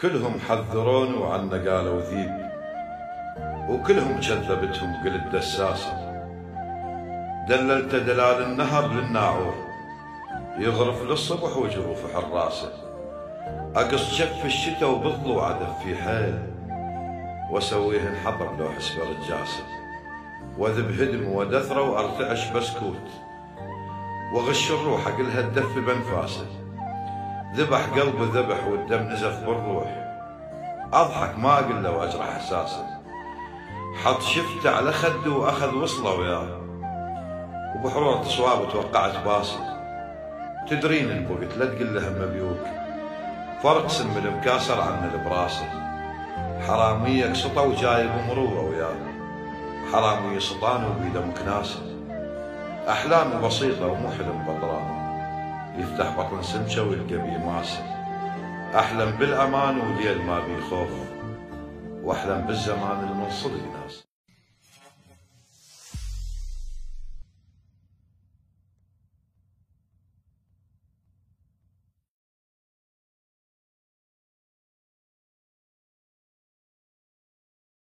كلهم حذروني وعنا قالوا ذيب وكلهم كذبتهم قلت دساسة دللت دلال النهر للناعور يغرف للصبح وجروف حراسة. أقص شف الشتاء وبالضوء عدف في حيل واسويه انحضر لو حسب رجاسه واذب هدم ودثرة وأرتعش بسكوت وغش الروح اقلها تدف بانفاسه ذبح قلبه ذبح والدم نزف بالروح. أضحك ما أقول له وأجرح إحساسه. حط شفته على خده وأخذ وصلة وياه. وبحرورة صواب توقعت باسي تدرين البوقت لا تقول له مبيوك فرق سم المكاسر عن البراسه حرامية قسطة وجايب مروره وياه. حرامي سلطان وبيده مكناسه أحلام بسيطة ومو حلم بطران يفتح بطن سمشة ويلقى بيه ماسه أحلم بالأمان وليل ما بيه خوف وأحلم بالزمان المنصدق ناس